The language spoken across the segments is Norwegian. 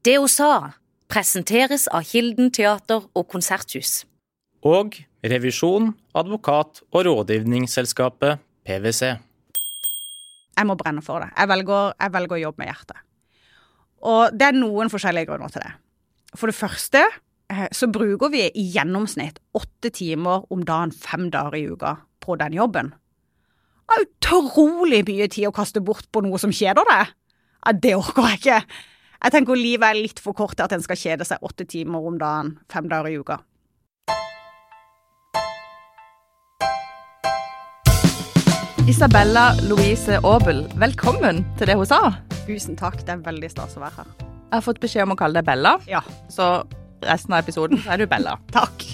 Det hun sa, presenteres av Kilden teater og konserthus. Og revisjon, advokat og rådgivningsselskapet PwC. Jeg må brenne for det. Jeg velger, jeg velger å jobbe med hjertet. Og det er noen forskjellige grunner til det. For det første eh, så bruker vi i gjennomsnitt åtte timer om dagen fem dager i uka på den jobben. Det er utrolig mye tid å kaste bort på noe som kjeder deg. Det orker jeg ikke. Jeg tenker livet er litt for kort til at en skal kjede seg åtte timer om dagen fem dager i uka. Isabella Louise Aabel, velkommen til det hun sa. Tusen takk, det er veldig stas å være her. Jeg har fått beskjed om å kalle deg Bella, Ja, så resten av episoden er du Bella. takk.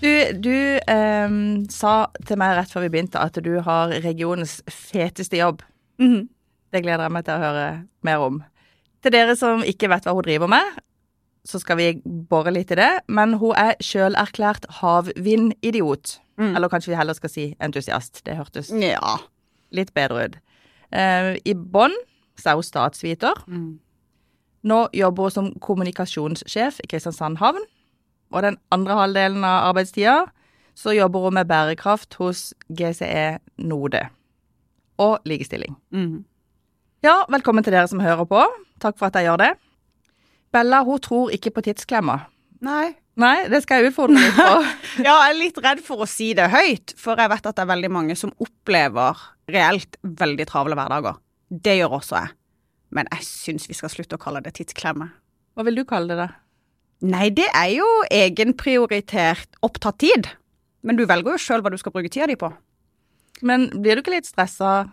Du, du ehm, sa til meg rett før vi begynte at du har regionens feteste jobb. Mhm. Det gleder jeg meg til å høre mer om. Til dere som ikke vet hva hun driver med, så skal vi bore litt i det. Men hun er sjølerklært havvindidiot. Mm. Eller kanskje vi heller skal si entusiast. Det hørtes Ja. litt bedre ut. Uh, I bånn så er hun statsviter. Mm. Nå jobber hun som kommunikasjonssjef i Kristiansand havn. Og den andre halvdelen av arbeidstida så jobber hun med bærekraft hos GCE Node. Og likestilling. Mhm. Ja, velkommen til dere som hører på. Takk for at jeg gjør det. Bella hun tror ikke på tidsklemma. Nei. Nei, det skal jeg utfordre litt på. Ja, jeg er litt redd for å si det høyt, for jeg vet at det er veldig mange som opplever reelt veldig travle hverdager. Det gjør også jeg. Men jeg syns vi skal slutte å kalle det tidsklemme. Hva vil du kalle det, da? Nei, det er jo egenprioritert opptatt tid. Men du velger jo sjøl hva du skal bruke tida di på. Men blir du ikke litt stressa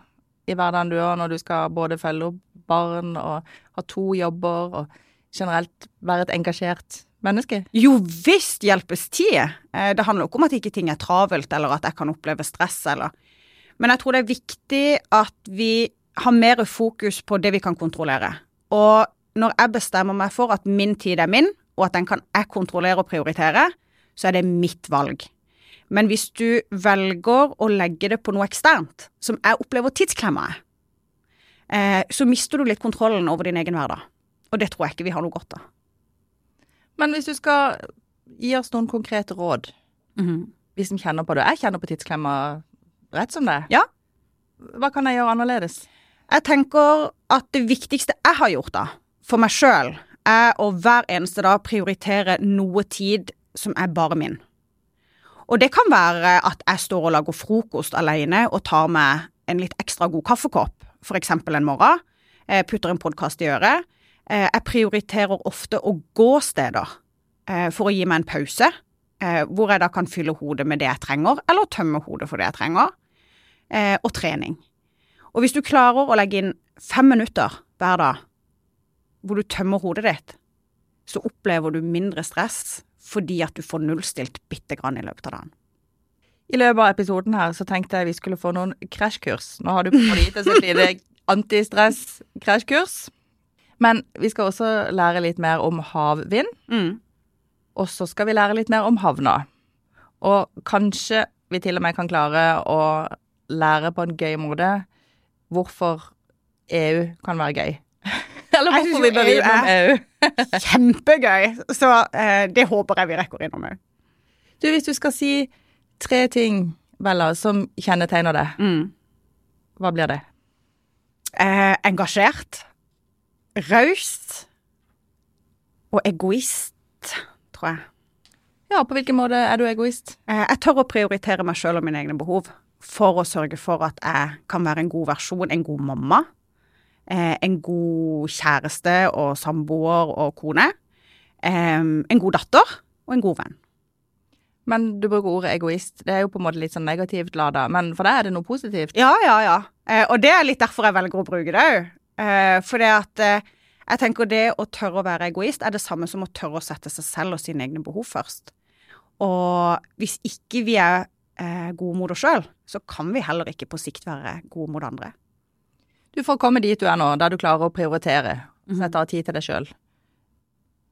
i hverdagen du gjør når du skal både følge opp barn og ha to jobber og generelt være et engasjert menneske? Jo visst hjelpes tid. Eh, Det handler ikke om at ikke ting er travelt, eller at jeg kan oppleve stress, eller Men jeg tror det er viktig at vi har mer fokus på det vi kan kontrollere. Og når jeg bestemmer meg for at min tid er min, og at den kan jeg kontrollere og prioritere, så er det mitt valg. Men hvis du velger å legge det på noe eksternt, som jeg opplever tidsklemma er, eh, så mister du litt kontrollen over din egen hverdag. Og det tror jeg ikke vi har noe godt av. Men hvis du skal gi oss noen konkrete råd, vi som kjenner på det Jeg kjenner på tidsklemma rett som det. Ja. Hva kan jeg gjøre annerledes? Jeg tenker at det viktigste jeg har gjort da, for meg sjøl, er å hver eneste dag prioritere noe tid som er bare min. Og det kan være at jeg står og lager frokost alene og tar meg en litt ekstra god kaffekopp, eksempel en morgen. Jeg putter en podkast i øret. Eh, Jeg prioriterer ofte å gå steder eh, for å gi meg en pause, eh, hvor jeg da kan fylle hodet med det jeg trenger, eller tømme hodet for det jeg trenger, eh, og trening. Og hvis du klarer å legge inn fem minutter hver dag hvor du tømmer hodet ditt, så opplever du mindre stress fordi at du får nullstilt bitte grann i løpet av dagen. I løpet av episoden her så tenkte jeg vi skulle få noen krasjkurs. Nå har du fått gitt oss et lite antistress-krasjkurs. Men vi skal også lære litt mer om havvind. Mm. Og så skal vi lære litt mer om havna. Og kanskje vi til og med kan klare å lære på en gøy måte hvorfor EU kan være gøy. Eller Jeg hvorfor synes vi bør er- EU. Kjempegøy! Så eh, det håper jeg vi rekker innom òg. Du, hvis du skal si tre ting, Bella, som kjennetegner deg, Mm. hva blir det? Eh, engasjert, raust og egoist, tror jeg. Ja, på hvilken måte er du egoist? Eh, jeg tør å prioritere meg sjøl og mine egne behov for å sørge for at jeg kan være en god versjon, en god mamma, eh, en god kjæreste og samboer og kone, eh, en god datter og en god venn. Men du bruker ordet egoist. Det er jo på en måte litt sånn negativt lada, men for deg er det noe positivt. Ja, ja, ja. Eh, og det er litt derfor jeg velger å bruke det òg. Eh, for det at eh, jeg tenker det å tørre å være egoist er det samme som å tørre å sette seg selv og sine egne behov først. Og hvis ikke vi er eh, gode mot oss sjøl, så kan vi heller ikke på sikt være gode mot andre. Du får komme dit du er nå, der du klarer å prioritere, sette av tid til deg sjøl.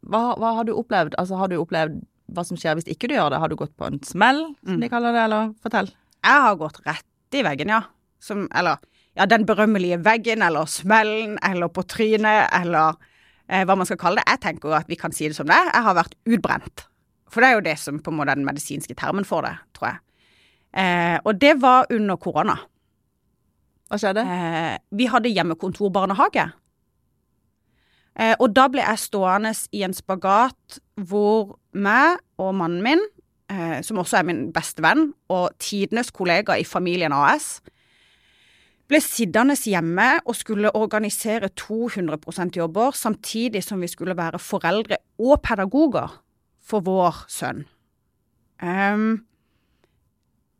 Hva, hva har du opplevd? Altså, har du opplevd hva som skjer hvis ikke du gjør det? Har du gått på en smell, som de kaller det, eller fortell? Jeg har gått rett i veggen, ja. Som, eller ja, den berømmelige veggen, eller smellen, eller på trynet, eller eh, hva man skal kalle det. Jeg tenker jo at vi kan si det som det. Jeg har vært utbrent. For det er jo det som på en måte er den medisinske termen for det, tror jeg. Eh, og det var under korona. Hva skjedde? Eh, vi hadde hjemmekontorbarnehage. Eh, og da ble jeg stående i en spagat hvor meg og mannen min, eh, som også er min beste venn, og tidenes kollega i Familien AS, ble sittende hjemme og skulle organisere 200% jobber, samtidig som vi skulle være foreldre og pedagoger for vår sønn. Um,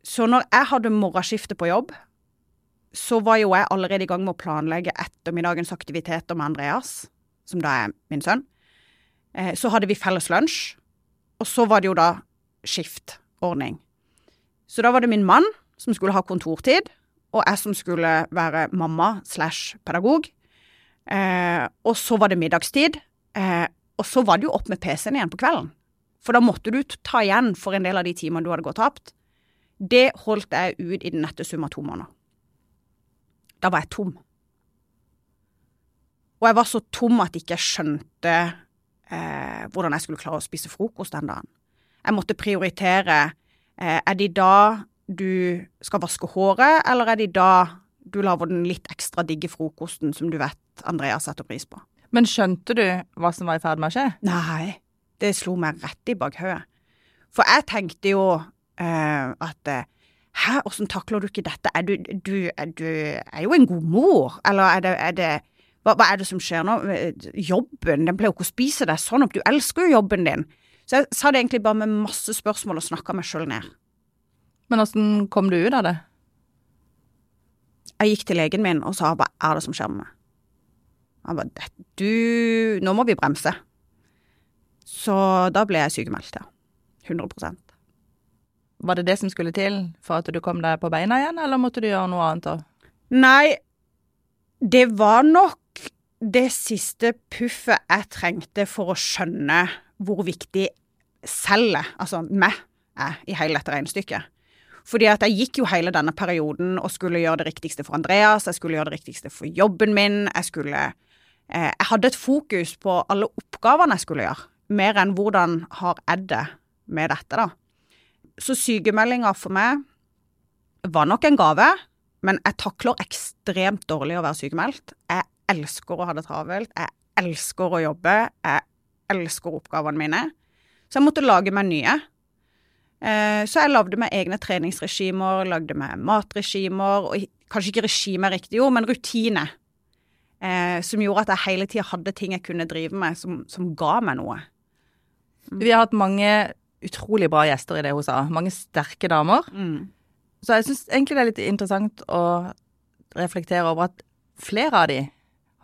så når jeg hadde morgenskifte på jobb, så var jo jeg allerede i gang med å planlegge ettermiddagens aktiviteter med Andreas, som da er min sønn. Eh, så hadde vi felles lunsj, og så var det jo da skiftordning. Så da var det min mann som skulle ha kontortid, og jeg som skulle være mamma slash pedagog. Eh, og så var det middagstid, eh, og så var det jo opp med PC-en igjen på kvelden. For da måtte du ta igjen for en del av de timene du hadde gått tapt. Det holdt jeg ut i den nette sum av to måneder. Da var jeg tom. Og jeg var så tom at jeg ikke skjønte eh, hvordan jeg skulle klare å spise frokost den dagen. Jeg måtte prioritere. Eh, er det i dag du skal vaske håret, eller er det i dag du lager den litt ekstra digge frokosten som du vet Andrea setter pris på? Men skjønte du hva som var i ferd med å skje? Nei, det slo meg rett i bakhodet. For jeg tenkte jo eh, at eh, Hæ, åssen takler du ikke dette? Er du, du, er du er jo en god mor, eller er det, er det hva, hva, er det som skjer nå? Jobben, den pleier jo ikke å spise deg sånn opp, du elsker jo jobben din. Så jeg sa det egentlig bare med masse spørsmål og snakka meg sjøl ned. Men åssen kom du ut av det? Jeg gikk til legen min og sa hva er det som skjer med meg? Han bare du, nå må vi bremse. Så da ble jeg sykemeldt, ja. 100 Var det det som skulle til for at du kom deg på beina igjen, eller måtte du gjøre noe annet òg? Nei, det var nok det siste puffet jeg trengte for å skjønne hvor viktig cellet, altså meg, er i hele dette regnestykket. Fordi at jeg gikk jo hele denne perioden og skulle gjøre det riktigste for Andreas, jeg skulle gjøre det riktigste for jobben min, jeg skulle eh, Jeg hadde et fokus på alle oppgavene jeg skulle gjøre, mer enn hvordan har jeg det med dette, da. Så sykemeldinga for meg var nok en gave, men jeg takler ekstremt dårlig å være sykemeldt. Jeg elsker å ha det travelt, jeg elsker å jobbe, jeg elsker oppgavene mine. Så jeg måtte lage meg nye. Så jeg lagde meg egne treningsregimer, lagde meg matregimer, og kanskje ikke regime er riktig ord, men rutine. som gjorde at jeg hele tida hadde ting jeg kunne drive med som, som ga meg noe. Vi har hatt mange utrolig bra gjester i det hun sa. Mange sterke damer. Mm. Så jeg syns egentlig det er litt interessant å reflektere over at flere av de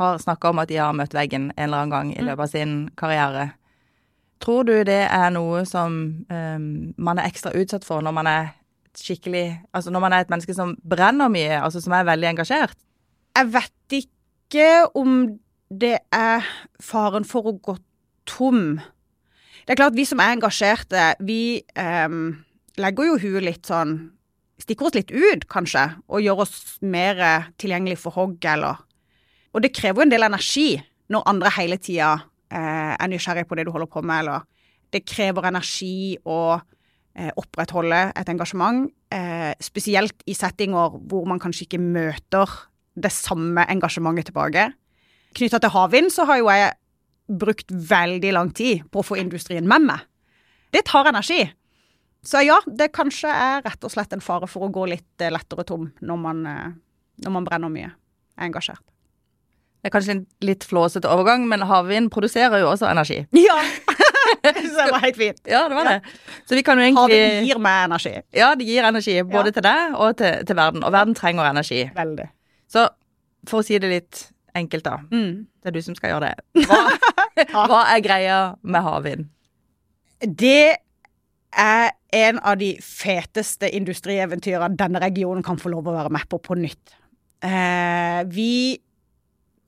har snakka om at de har møtt veggen en eller annen gang i løpet av sin karriere. Tror du det er noe som um, man er ekstra utsatt for når man er skikkelig Altså når man er et menneske som brenner mye, altså som er veldig engasjert? Jeg vet ikke om det er faren for å gå tom. Det er klart, vi som er engasjerte, vi um, legger jo huet litt sånn Stikker oss litt ut, kanskje, og gjør oss mer tilgjengelig for hogg, eller Og det krever jo en del energi når andre hele tida eh, er nysgjerrig på det du holder på med, eller det krever energi å eh, opprettholde et engasjement, eh, spesielt i settinger hvor man kanskje ikke møter det samme engasjementet tilbake. Knytta til havvind så har jo jeg brukt veldig lang tid på å få industrien med meg. Det tar energi. Så ja, det kanskje er rett og slett en fare for å gå litt lettere tom når man, når man brenner mye. Er engasjert. Det er kanskje en litt flåsete overgang, men havvind produserer jo også energi. Ja! Så det var helt fint. Ja, det var det. Så vi kan jo egentlig Havvind gir meg energi. Ja, det gir energi. Både Ja. til deg og til, til verden. Og verden trenger energi. Veldig. Så for å si det litt enkelt, da. Mm. Det er du som skal gjøre det. Hva, hva er greia med havvind? Det er en av de feteste industrieventyrene denne regionen kan få lov å være med på på nytt. Eh, vi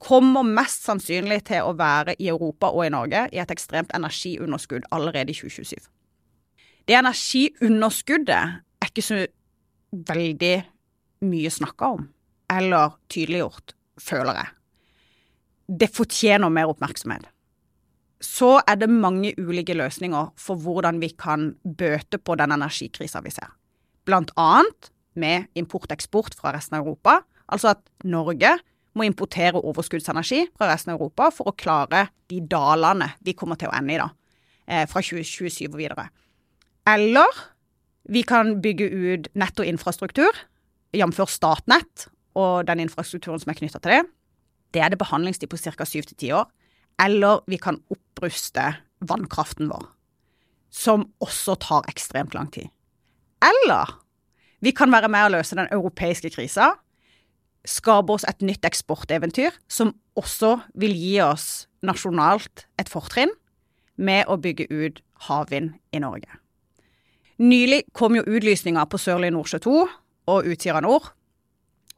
kommer mest sannsynlig til å være i Europa og i Norge i et ekstremt energiunderskudd allerede i 2027. Det energiunderskuddet er ikke så veldig mye snakka om eller tydeliggjort, føler jeg. Det fortjener mer oppmerksomhet. Så er det mange ulike løsninger for hvordan vi kan bøte på den energikrisa vi ser. Blant annet med import-eksport fra resten av Europa. Altså at Norge må importere overskuddsenergi fra resten av Europa for å klare de dalene vi kommer til å ende i da, eh, fra 2027 og videre. Eller vi kan bygge ut nett og infrastruktur, jf. Statnett og den infrastrukturen som er knytta til det. Det er det behandlingstid på ca. syv til ti år. Eller vi kan oppruste vannkraften vår, som også tar ekstremt lang tid. Eller vi kan være med å løse den europeiske krisa, skape oss et nytt eksporteventyr som også vil gi oss nasjonalt et fortrinn med å bygge ut havvind i Norge. Nylig kom jo utlysninga på Sørlige Nordsjø 2 og Utsira Nord,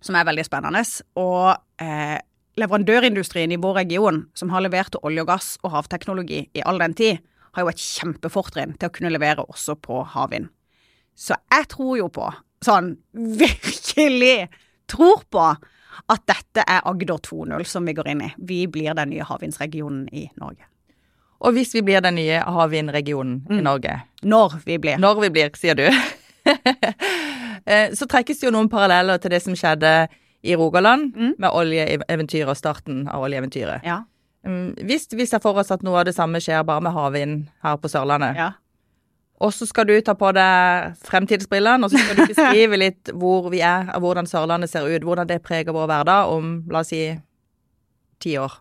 som er veldig spennende. Og eh, leverandørindustrien i vår region, som har levert til olje og gass og havteknologi i all den tid, har jo et kjempefortrinn til å kunne levere også på havvind. Så jeg tror jo på, sånn virkelig tror på, at dette er Agder 2.0 som vi går inn i. Vi blir den nye havvindsregionen i Norge. Og hvis vi blir den nye havvindregionen mm. i Norge Når vi blir. Når vi blir, sier du. Eh, så trekkes det jo noen paralleller til det som skjedde i Rogaland mm. med oljeeventyret og starten av oljeeventyret. Ja. Mm, hvis vi ser for oss at noe av det samme skjer bare med havvind her på Sørlandet, ja. og så skal du ta på deg fremtidsbrillene, og så skal du beskrive litt hvor vi er, og hvordan Sørlandet ser ut, hvordan det preger vår hverdag om, la oss si, ti år.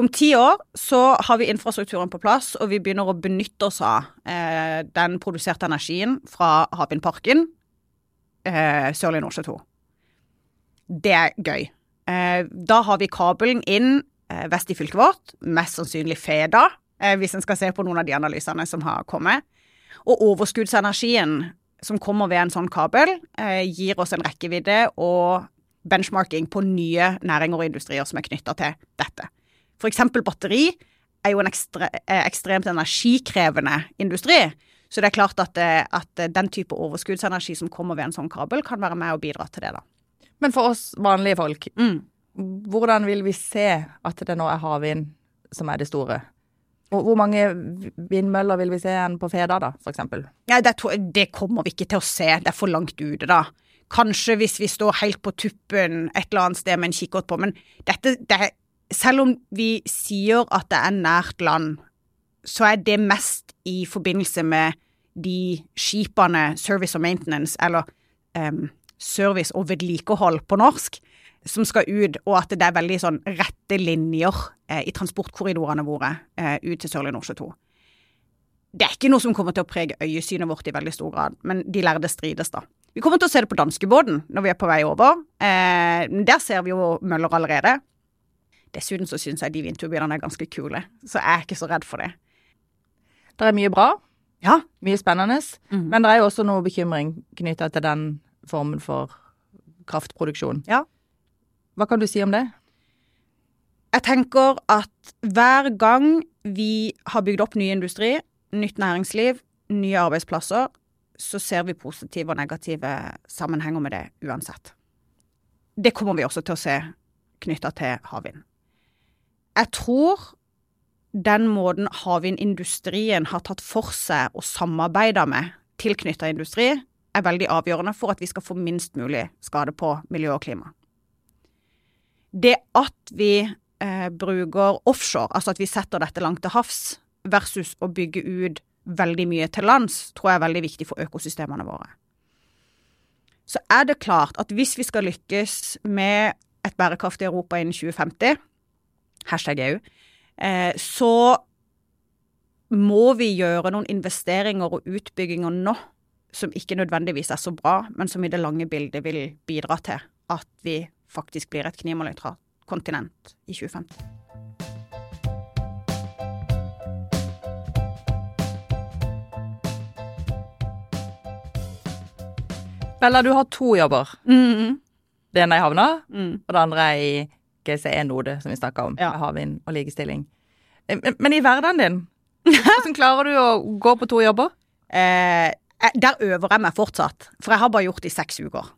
Om ti år så har vi infrastrukturen på plass, og vi begynner å benytte oss av eh, den produserte energien fra havvindparken eh, Sørlige Nordsjø 2. Det er gøy. Eh, da har vi kabelen inn eh, vest i fylket vårt, mest sannsynlig Feda, eh, hvis en skal se på noen av de analysene som har kommet. Og overskuddsenergien som kommer ved en sånn kabel, gir oss en rekkevidde og benchmarking på nye næringer og industrier som er knytta til dette. Eksempel batteri er jo en ekstre, ekstremt energikrevende industri. Så det er klart at, at, den type overskuddsenergi som kommer ved en sånn kabel, kan være med og bidra til det, da. Men for oss vanlige folk, mm. hvordan vil vi se at det nå er havvind som er det store? Hvor mange vindmøller vil vi se igjen på Feda, da, eksempel? Ja, det, det, kommer vi ikke til å se, det er for langt ute, da. Kanskje hvis vi står helt på tuppen et eller annet sted med en kikkert på, men dette det selv om vi sier at det er nært land, så er det mest i forbindelse med de skipene service og maintenance, eller um, service og vedlikehold på norsk, som skal ut, og at det er veldig sånn rette linjer eh, i transportkorridorene våre eh, ut til Sørlige Nordsjø 2. Det er ikke noe som kommer til å prege øyesynet vårt i veldig stor grad, men de lærde strides, da. Vi kommer til å se det på danskebåten når vi er på vei over. Eh, der ser vi jo møller allerede. Dessuten så syns jeg de vindturbinene er ganske kule, så jeg er ikke så redd for det. Det er mye bra. Ja. Mye spennende. Mm. Men det er jo også noe bekymring knytta til den formen for kraftproduksjon. Ja. Hva kan du si om det? Jeg tenker at hver gang vi har bygd opp ny industri, nytt næringsliv, nye arbeidsplasser, så ser vi positive og negative sammenhenger med det uansett. Det kommer vi også til å se knytta til havvind. Jeg tror den måten havvindindustrien har tatt for seg og samarbeida med tilknytta industri, er veldig avgjørende for at vi skal få minst mulig skade på miljø og klima. Det at vi eh, bruker offshore, altså at vi setter dette langt til havs, versus å bygge ut veldig mye til lands, tror jeg er veldig viktig for økosystemene våre. Så er det klart at hvis vi skal lykkes med et bærekraftig Europa innen 2050, hashtag EU, eh, så må vi gjøre noen investeringer og utbygginger nå som ikke nødvendigvis er så bra, men som i det lange bildet vil bidra til at vi faktisk blir et klimanøytralt kontinent i 2050. Bella, du har to jobber. Mm. Det ene er i havna, Mm. og det andre er i GCE-node, som vi snakka om, Ja. havvind og likestilling. Eh, Men, men i hverdagen din, hvordan klarer du å gå på to jobber? Eh, der øver jeg meg fortsatt, for jeg har bare gjort det i seks uker.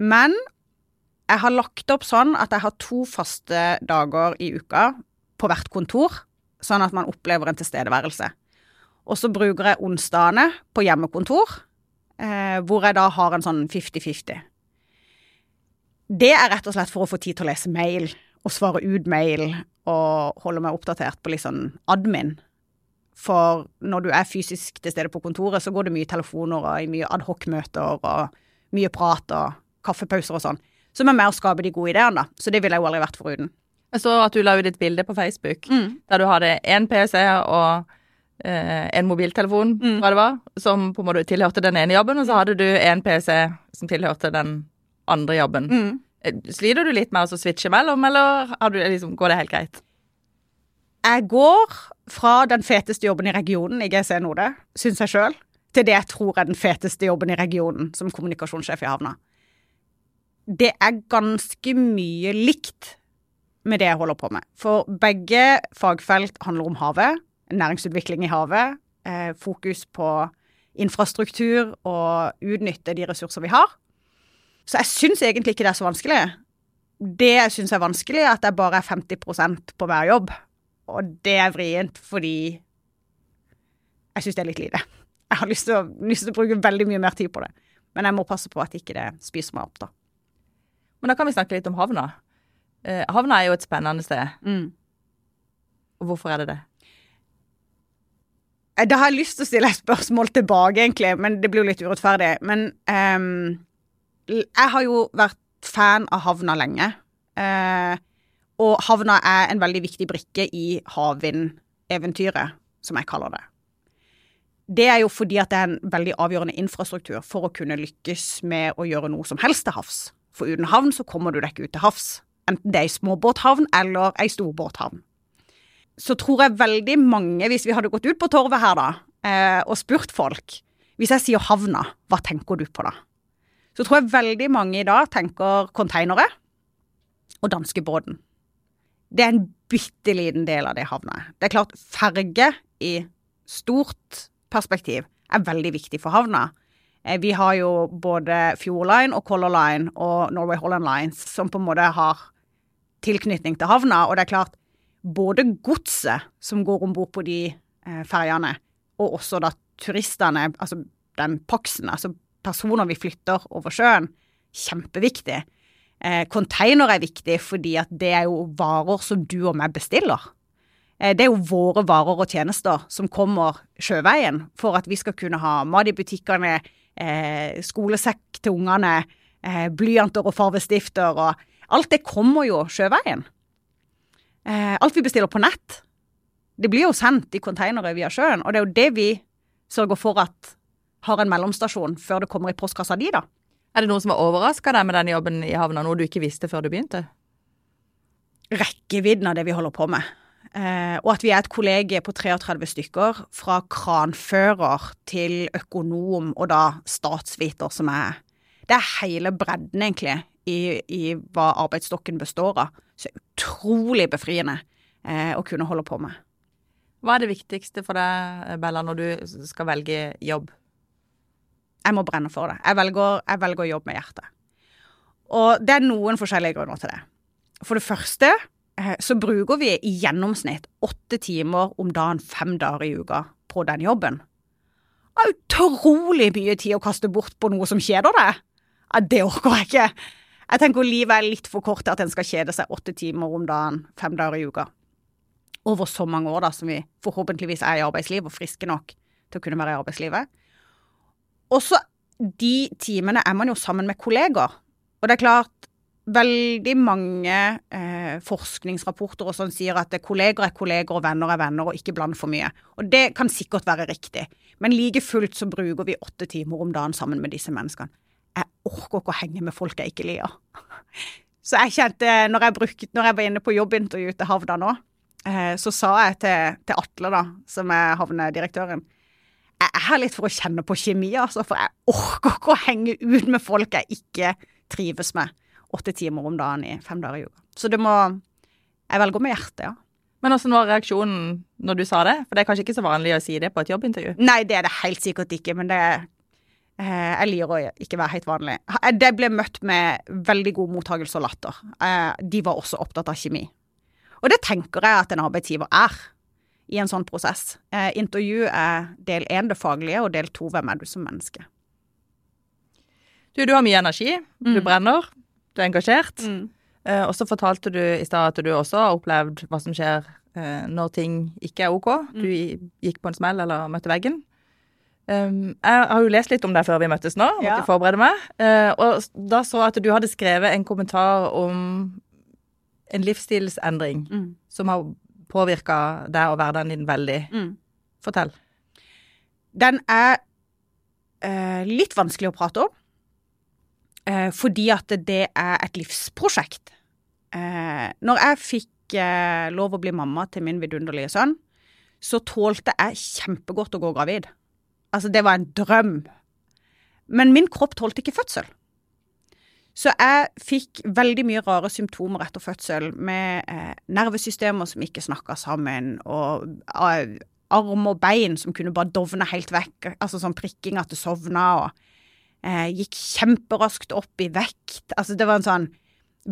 Men jeg har lagt opp sånn at jeg har to faste dager i uka på hvert kontor sånn at man opplever en tilstedeværelse. Og så bruker jeg onsdagene på hjemmekontor, eh, hvor jeg da har en sånn 50-50. Det er rett og slett for å få tid til å lese mail og svare ut mail og holde meg oppdatert på litt sånn admin. For når du er fysisk til stede på kontoret, så går det mye telefoner og mye adhoc-møter og mye prat og kaffepauser og sånn. Som er med å skape de gode ideene, da. Så det ville jeg jo aldri vært foruten. Jeg så at du la ut et bilde på Facebook Mm. der du hadde én PC og eh, en mobiltelefon, Mm. hva det var, som på en måte tilhørte den ene jobben, og så hadde du en PC som tilhørte den andre jobben. Mm. Eh, Sliter du litt med å switche mellom, eller har du, liksom, går det helt greit? Jeg går fra den feteste jobben i regionen i GC Node, syns jeg sjøl, til det jeg tror er den feteste jobben i regionen som kommunikasjonssjef i havna. Det er ganske mye likt med det jeg holder på med. For begge fagfelt handler om havet, næringsutvikling i havet, eh, fokus på infrastruktur og utnytte de ressurser vi har. Så jeg syns egentlig ikke det er så vanskelig. Det jeg syns er vanskelig, er at jeg bare er 50% på hver jobb. Og det er vrient fordi jeg syns det er litt lite. Jeg har lyst til, å, lyst til å bruke veldig mye mer tid på det. Men jeg må passe på at ikke det spiser meg opp, da. Men da kan vi snakke litt om havna. Eh, havna er jo et spennende sted. Og hvorfor er det det? Eh, Da har jeg lyst til å stille et spørsmål tilbake, egentlig, men det blir jo litt urettferdig. Men um, jeg har jo vært fan av havna lenge. Eh, og havna er en veldig viktig brikke i havvindeventyret, som jeg kaller det. Det er jo fordi at det er en veldig avgjørende infrastruktur for å kunne lykkes med å gjøre noe som helst til havs. For uten havn så kommer du deg ikke ut til havs. Enten det er ei småbåthavn eller ei storbåthavn så tror jeg veldig mange, hvis vi hadde gått ut på torvet her da, eh, og spurt folk Hvis jeg sier havna, hva tenker du på da? Så tror jeg veldig mange i dag tenker konteinere og danskebåten. Det er en bitte liten del av det havna er. Det er klart, ferge i stort perspektiv er veldig viktig for havna. Eh, Vi har jo både Fjord Line og Color Line og Norway Holland Lines som på en måte har tilknytning til havna, og det er klart både godset som går om bord på de eh, ferjene, og også da turistene, altså den paksen, altså personer vi flytter over sjøen, kjempeviktig. Eh, container er viktig fordi at det er jo varer som du og meg bestiller. Eh, det er jo våre varer og tjenester som kommer sjøveien for at vi skal kunne ha mat i butikkene, eh, skolesekk til ungene, eh, blyanter og farvestifter og Alt det kommer jo sjøveien. Eh, alt vi bestiller på nett, det blir jo sendt i konteinere via sjøen, og det er jo det vi sørger for at har en mellomstasjon før det kommer i postkassa di, da. Er det noen som har overraska deg med den jobben i havna, noe du ikke visste før du begynte? Rekkevidden av det vi holder på med. Eh, og at vi er et kollege på 33 stykker, fra kranfører til økonom og da statsviter som er Det er hele bredden, egentlig, i, i hva arbeidsstokken består av. Så utrolig befriende eh, å kunne holde på med. Hva er det viktigste for deg, Bella, når du skal velge jobb? Jeg må brenne for det. Jeg velger, jeg velger å jobbe med hjertet. Og det er noen forskjellige grunner til det. For det første eh, så bruker vi i gjennomsnitt åtte timer om dagen fem dager i uka på den jobben. Det er utrolig mye tid å kaste bort på noe som kjeder deg. Det orker jeg ikke. Jeg tenker livet er litt for kort til at en skal kjede seg åtte timer om dagen fem dager i uka. Over så mange år da, som vi forhåpentligvis er i arbeidslivet, og friske nok til å kunne være i arbeidslivet. Og så de timene er man jo sammen med kolleger. Og det er klart, veldig mange eh, forskningsrapporter og sånn sier at kolleger er kolleger og venner er venner, og ikke bland for mye. Og det kan sikkert være riktig, men like fullt så bruker vi åtte timer om dagen sammen med disse menneskene. Jeg orker ikke å henge med folk jeg ikke liker. Så jeg kjente, når jeg, brukte, når jeg var inne på jobbintervju til Havna nå, eh, så sa jeg til, til Atle, da, som er havnedirektøren jeg er her litt for å kjenne på kjemi, altså, for jeg orker ikke å henge ut med folk jeg ikke trives med åtte timer om dagen i fem dager i uka. Så det må Jeg velger med hjertet, ja. Men åssen var reaksjonen når du sa det? For det er kanskje ikke så vanlig å si det på et jobbintervju? Nei, det er det helt sikkert ikke, men det eh, Jeg liker å ikke være helt vanlig. Det ble møtt med veldig god mottakelse og latter. Eh, de var også opptatt av kjemi. Og det tenker jeg at en arbeidsgiver er. I en sånn prosess. Eh, intervju er del én det faglige, og del to hvem er du som menneske. Du, du har mye energi. Du Mm. brenner. Du er engasjert. Eh, og så fortalte du i stad at du også har opplevd hva som skjer eh, når ting ikke er OK. Du gikk på en smell eller møtte veggen. Um, jeg har jo lest litt om deg før vi møttes nå, måtte Ja. forberede meg. Uh, og da så jeg at du hadde skrevet en kommentar om en livsstilsendring Mm. som har påvirka deg og hverdagen din veldig. Mm. Fortell. Den er eh, litt vanskelig å prate om, eh, fordi at det er et livsprosjekt. Eh, når jeg fikk eh, lov å bli mamma til min vidunderlige sønn, så tålte jeg kjempegodt å gå gravid. Altså, det var en drøm. Men min kropp tålte ikke fødsel. Så jeg fikk veldig mye rare symptomer etter fødsel, med eh, nervesystemer som ikke snakka sammen, og eh, arm og bein som kunne bare dovne helt vekk, altså sånn prikking at det sovna, og eh, gikk kjemperaskt opp i vekt. Altså det var en sånn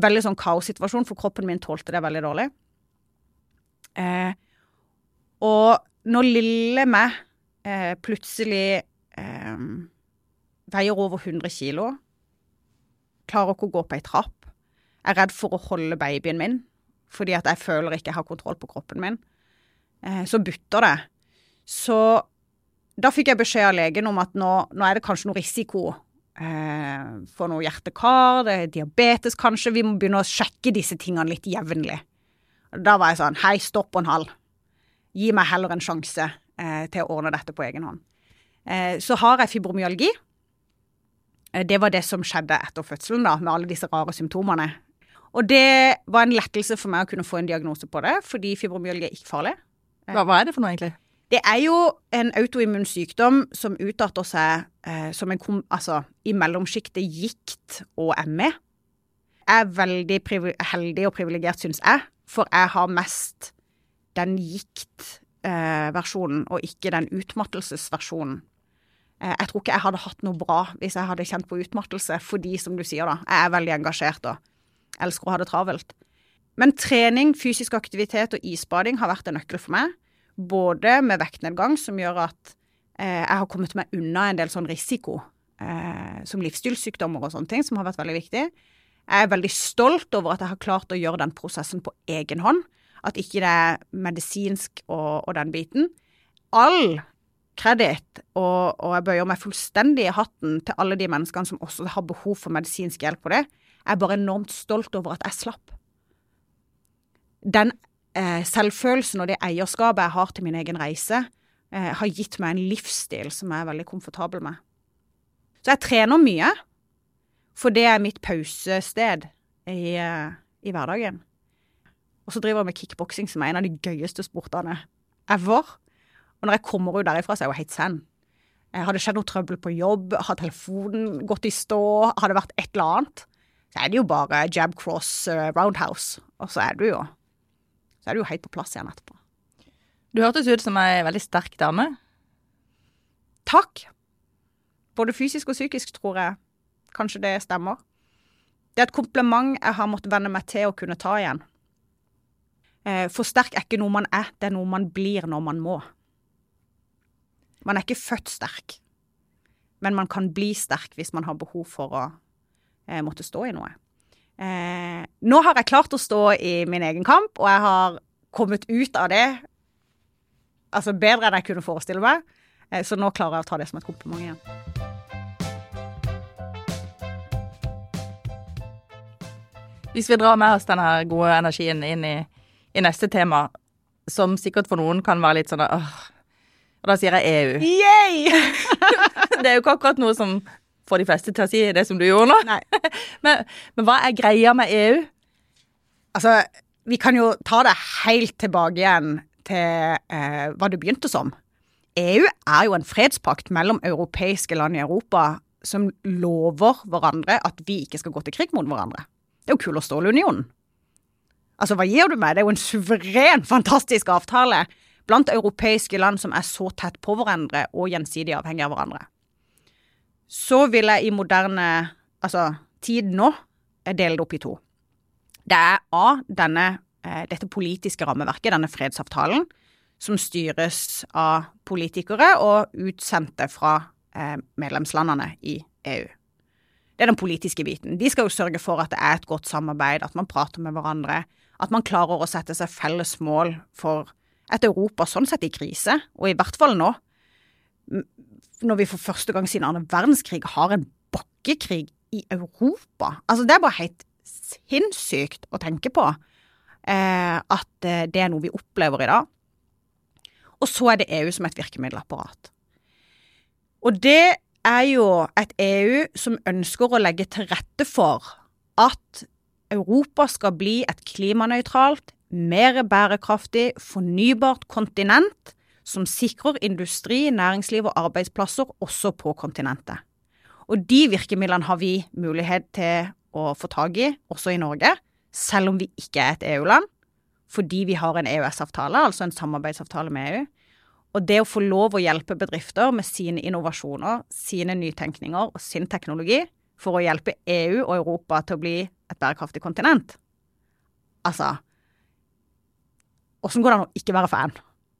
veldig sånn kaossituasjon, for kroppen min tålte det veldig dårlig. Eh, og når lille meg eh, plutselig eh, veier over 100 kilo, klarer ikke å gå på ei trapp, er redd for å holde babyen min, fordi at jeg føler ikke jeg har kontroll på kroppen min, eh, så butter det. Så da fikk jeg beskjed av legen om at nå, nå er det kanskje noe risiko eh, for noe hjerte-kar, det er diabetes kanskje, vi må begynne å sjekke disse tingene litt jevnlig. Da var jeg sånn, hei, stopp og en halv. Gi meg heller en sjanse eh, til å ordne dette på egen hånd. Eh, så har jeg fibromyalgi. Eh, det var det som skjedde etter fødselen, da, med alle disse rare symptomene. Og det var en lettelse for meg å kunne få en diagnose på det, fordi fibromyalgi er ikke farlig. Hva, hva er det for noe, egentlig? Det er jo en autoimmun sykdom som utarter seg eh, som en kom, altså, i mellomsjiktet gikt og ME. Jeg er veldig heldig og privilegert, syns jeg, for jeg har mest den gikt-versjonen, og ikke den utmattelsesversjonen. Eh, jeg tror ikke jeg hadde hatt noe bra hvis jeg hadde kjent på utmattelse, fordi, som du sier, da, jeg er veldig engasjert og elsker å ha det travelt. Men trening, fysisk aktivitet og isbading har vært en nøkkel for meg. Både med vektnedgang, som gjør at eh, jeg har kommet meg unna en del sånn risiko, eh, som livsstilssykdommer og sånne ting, som har vært veldig viktig. Jeg er veldig stolt over at jeg har klart å gjøre den prosessen på egen hånd. At ikke det er medisinsk og, og den biten. All kreditt, og, og jeg bøyer meg fullstendig i hatten til alle de menneskene som også har behov for medisinsk hjelp på det. Jeg er bare enormt stolt over at jeg slapp. Den eh, selvfølelsen og det eierskapet jeg har til min egen reise, eh, har gitt meg en livsstil som jeg er veldig komfortabel med. Så jeg trener mye, for det er mitt pausested i, eh, i hverdagen. Og så driver jeg med kickboksing, som er en av de gøyeste sportene ever. Og når jeg kommer ut derifra, så er jeg jo helt zen. Eh, Har det skjedd noe trøbbel på jobb, har telefonen gått i stå, har det vært et eller annet, så er det jo bare jab cross eh, roundhouse, og så er du jo så er du jo helt på plass igjen etterpå. Du hørtes ut som ei veldig sterk dame. Takk. Både fysisk og psykisk, tror jeg. Kanskje det stemmer. Det er et kompliment jeg har måttet venne meg til å kunne ta igjen. Eh, For sterk er ikke noe man er, det er noe man blir når man må. Man er ikke født sterk, men man kan bli sterk hvis man har behov for å eh, måtte stå i noe. Eh, nå har jeg klart å stå i min egen kamp, og jeg har kommet ut av det altså bedre enn jeg kunne forestille meg. Eh, så nå klarer jeg å ta det som et kompliment igjen. Hvis vi drar med oss denne gode energien inn i, i neste tema, som sikkert for noen kan være litt sånn åh, Og da sier jeg EU. Yay! Det er jo ikke akkurat noe som får de fleste til å si det som du gjorde nå. Men, men hva er greia med EU? Altså, vi kan jo ta det helt tilbake igjen til eh, hva det begynte som. EU er jo en fredspakt mellom europeiske land i Europa som lover hverandre at vi ikke skal gå til krig mot hverandre. Det er jo Kul- og stålunionen. Altså, hva gir du meg? Det er jo en suveren, fantastisk avtale blant europeiske land som er så tett på hverandre og gjensidig avhengig av hverandre. Så vil jeg i moderne altså, tid nå dele det opp i to. Det er A, denne, eh, dette politiske rammeverket, denne fredsavtalen, som styres av politikere og utsendte fra eh, medlemslandene i EU. Det er den politiske biten. De skal jo sørge for at det er et godt samarbeid, at man prater med hverandre, at man klarer å sette seg felles mål for et Europa sånn sett i krise, og i hvert fall nå, når vi for første gang siden annen verdenskrig har en bakkekrig i Europa. Altså, det er bare helt sinnssykt å tenke på eh, at eh, det er noe vi opplever i dag. Og så er det EU som et virkemiddelapparat. Og det er jo et EU som ønsker å legge til rette for at Europa skal bli et klimanøytralt, mer bærekraftig, fornybart kontinent som sikrer industri, næringsliv og arbeidsplasser også på kontinentet. Og de virkemidlene har vi mulighet til å få tak i, også i Norge, selv om vi ikke er et EU-land, fordi vi har en EØS-avtale, altså en samarbeidsavtale med EU. Og det å få lov å hjelpe bedrifter med sine innovasjoner, sine nytenkninger og sin teknologi for å hjelpe EU og Europa til å bli et bærekraftig kontinent Altså Åssen går det an å ikke være fan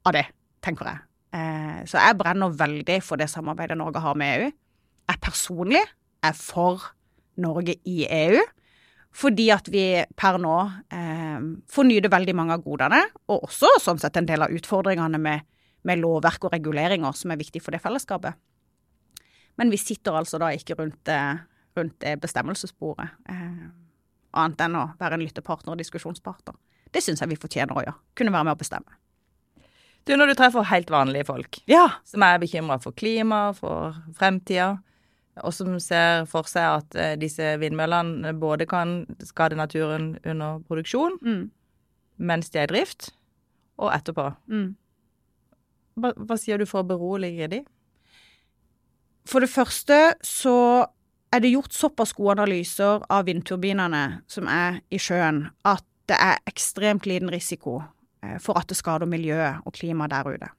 av det, tenker jeg. Eh, så jeg brenner veldig for det samarbeidet Norge har med EU. Jeg personlig er for Norge i EU. Fordi at vi per nå eh, får nyte veldig mange av godene, og også sånn sett en del av utfordringene med, med lovverk og reguleringer som er viktig for det fellesskapet. Men vi sitter altså da ikke rundt, rundt det bestemmelsesbordet, eh, annet enn å være en lyttepartner og diskusjonspartner. Det syns jeg vi fortjener å gjøre. Kunne være med å bestemme. Du, når du treffer helt vanlige folk Ja. som er bekymra for klima, for fremtida, og som ser for seg at eh, disse vindmøllene både kan skade naturen under produksjon Mm. mens de er i drift, og etterpå. Mm. Hva, hva sier du for å berolige de? For det første så er det gjort såpass gode analyser av vindturbinene som er i sjøen, at det er ekstremt liten risiko eh, for at det skader miljøet og klimaet der ute.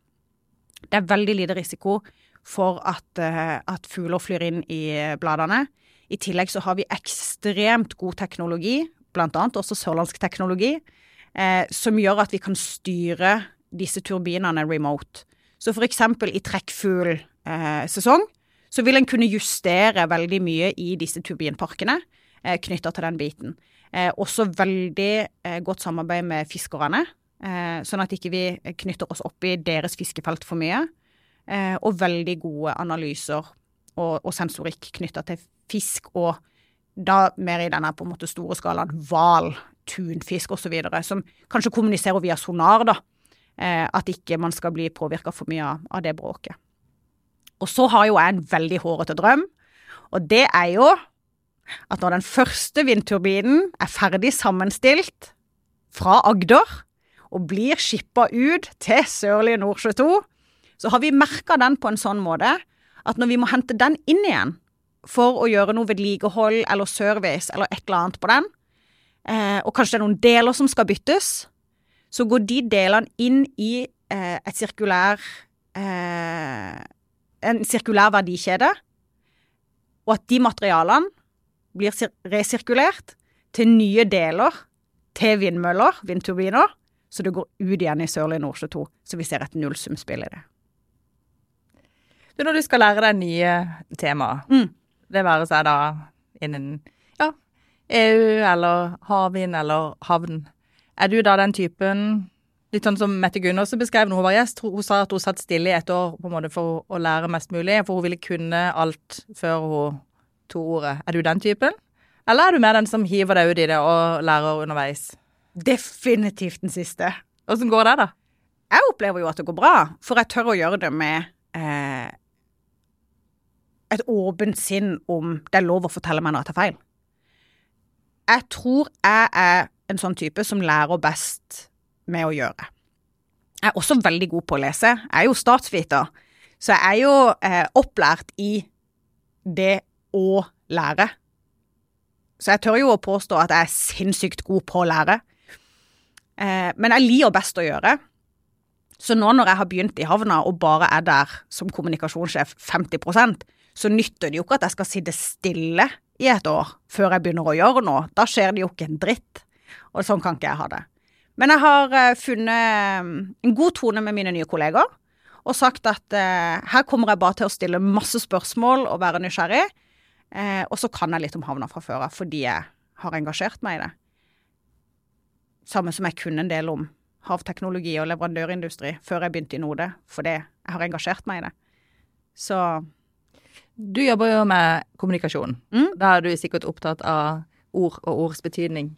Det er veldig lite risiko for at, eh, at fugler flyr inn i bladene. I tillegg så har vi ekstremt god teknologi, annet også sørlandsk teknologi, eh, som gjør at vi kan styre disse turbinene remote. Så eksempel i trekkfuglsesong så vil en kunne justere veldig mye i disse turbinparkene eh, knytta til den biten. Eh, også veldig eh, godt samarbeid med fiskerne, eh, sånn at ikke vi knytter oss opp i deres fiskefelt for mye. Eh, og veldig gode analyser og, og sensorikk knytta til fisk, og da mer i denne på en måte store skalaen hval, tunfisk osv., som kanskje kommuniserer via sonar, da. Eh, at ikke man skal bli påvirka for mye av, av det bråket. Og så har jo jeg en veldig hårete drøm, og det er jo at når den første vindturbinen er ferdig sammenstilt fra Agder og blir skippa ut til Sørlige Nordsjø 2, så har vi merka den på en sånn måte at når vi må hente den inn igjen for å gjøre noe vedlikehold eller service eller et eller annet på den, eh, og kanskje det er noen deler som skal byttes, så går de delene inn i eh, et sirkulær eh, en sirkulær verdikjede, og at de materialene blir resirkulert til nye deler til vindmøller, vindturbiner, så det går ut igjen i Sørlige Nordsjø 2, så vi ser et nullsumspill i det. Du, når du skal lære deg nye temaer, Mm. det være seg da innen ja, EU eller havvind eller havn, er du da den typen Litt sånn som Mette Gundersen beskrev når hun var gjest. Hun sa at hun satt stille i et år på en måte for å lære mest mulig, for hun ville kunne alt før hun tok ordet. Er du den typen? Eller er du mer den som hiver deg ut i det og lærer underveis? Definitivt den siste. Åssen går det, da? Jeg opplever jo at det går bra, for jeg tør å gjøre det med eh, et åpent sinn om det er lov å fortelle meg når jeg tar feil. Jeg tror jeg er en sånn type som lærer best med å gjøre. Jeg er også veldig god på å lese. Jeg er jo statsviter, så jeg er jo eh, opplært i det å lære. Så jeg tør jo å påstå at jeg er sinnssykt god på å lære. Eh, men jeg liker best å gjøre. Så nå når jeg har begynt i havna og bare er der som kommunikasjonssjef 50% så nytter det jo ikke at jeg skal sitte stille i et år før jeg begynner å gjøre noe. Da skjer det jo ikke en dritt. Og sånn kan ikke jeg ha det. Men jeg har eh, funnet mm, en god tone med mine nye kolleger. Og sagt at eh, her kommer jeg bare til å stille masse spørsmål og være nysgjerrig. Eh, og så kan jeg litt om havna fra før av, fordi jeg har engasjert meg i det. Samme som jeg kunne en del om havteknologi og leverandørindustri før jeg begynte i Node, fordi jeg har engasjert meg i det. Så Du jobber jo med kommunikasjon. Mm. Da er du sikkert opptatt av ord og ords betydning.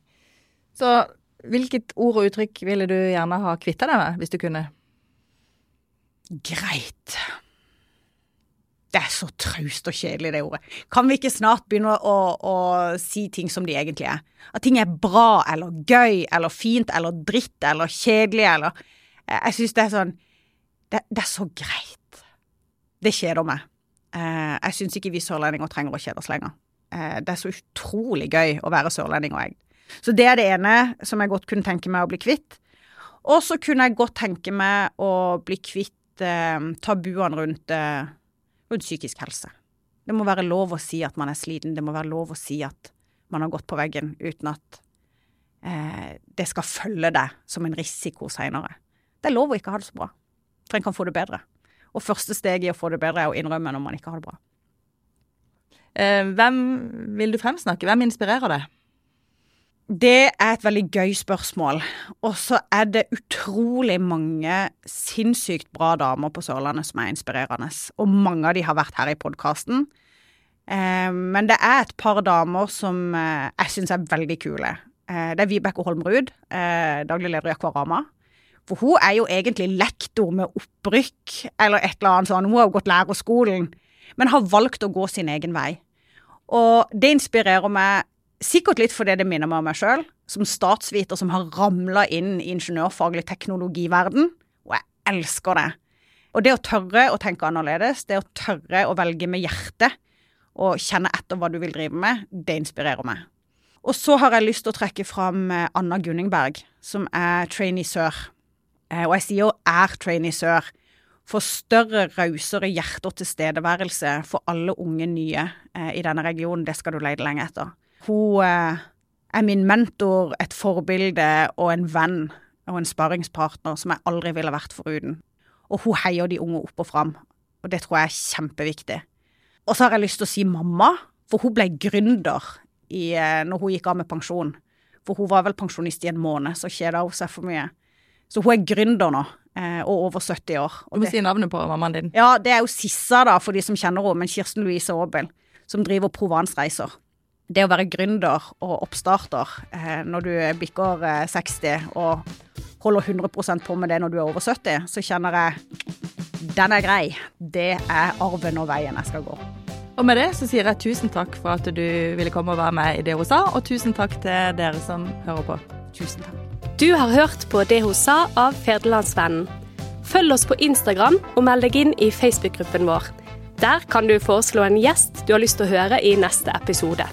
Så hvilket ord og uttrykk ville du gjerne ha kvitta deg med, hvis du kunne? greit. Det er så traust og kjedelig, det ordet. Kan vi ikke snart begynne å, å, si ting som de egentlig er? At ting er bra eller gøy eller fint eller dritt eller kjedelig eller Jeg syns det er sånn det, det, er så greit. Det kjeder meg. Eh, jeg syns ikke vi sørlendinger trenger å kjede oss lenger. Eh, det er så utrolig gøy å være sørlending og jeg. Så det er det ene som jeg godt kunne tenke meg å bli kvitt. Og så kunne jeg godt tenke meg å bli kvitt eh, tabuene rundt, eh, rundt psykisk helse. Det må være lov å si at man er sliten, det må være lov å si at man har gått på veggen uten at eh, det skal følge deg som en risiko seinere. Det er lov å ikke ha det så bra, for en kan få det bedre. Og første steg i å få det bedre er å innrømme når man ikke har det bra. Eh, hvem vil du fremsnakke? Hvem inspirerer deg? Det er et veldig gøy spørsmål. Og så er det utrolig mange sinnssykt bra damer på Sørlandet som er inspirerende. Og mange av de har vært her i podkasten. Eh, men det er et par damer som eh, jeg syns er veldig kule. Eh, det er Vibeke Holmrud, eh, daglig leder i Akvarama. For hun er jo egentlig lektor med opprykk eller et eller annet sånn. Hun har jo gått lærerskolen, men har valgt å gå sin egen vei. Og det inspirerer meg Sikkert litt fordi det minner meg om meg sjøl, som statsviter som har ramla inn i ingeniørfaglig teknologiverden. Og jeg elsker det. Og det å tørre å tenke annerledes, det å tørre å velge med hjertet og kjenne etter hva du vil drive med, det inspirerer meg. Og så har jeg lyst til å trekke fram Anna Gunningberg, som er trainee sør. Og jeg sier er trainee sør for større, rausere hjerte og tilstedeværelse for alle unge nye i denne regionen. Det skal du lete lenge etter. Hun eh, er min mentor, et forbilde og en venn og en sparringspartner som jeg aldri ville vært foruten. Og hun heier de unge opp og fram, og det tror jeg er kjempeviktig. Og så har jeg lyst til å si mamma, for hun ble gründer i, eh, når hun gikk av med pensjon. For hun var vel pensjonist i en måned, så kjeda hun seg for mye. Så hun er gründer nå, eh, og over 70 år. Og du må si navnet på mammaen din. Ja, det er jo Sissa, da, for de som kjenner henne, men Kirsten Louise Aabel, som driver Provence-reiser det å være gründer og oppstarter eh, når du bikker eh, 60 og holder 100% på med det når du er over 70, så kjenner jeg den er grei. Det er arven og veien jeg skal gå. Og med det så sier jeg tusen takk for at du ville komme og være med i Det hun sa, og tusen takk til dere som hører på. Tusen takk. Du har hørt på Det hun sa av Federlandsvennen. Følg oss på Instagram og meld deg inn i Facebook-gruppen vår. Der kan du foreslå en gjest du har lyst til å høre i neste episode.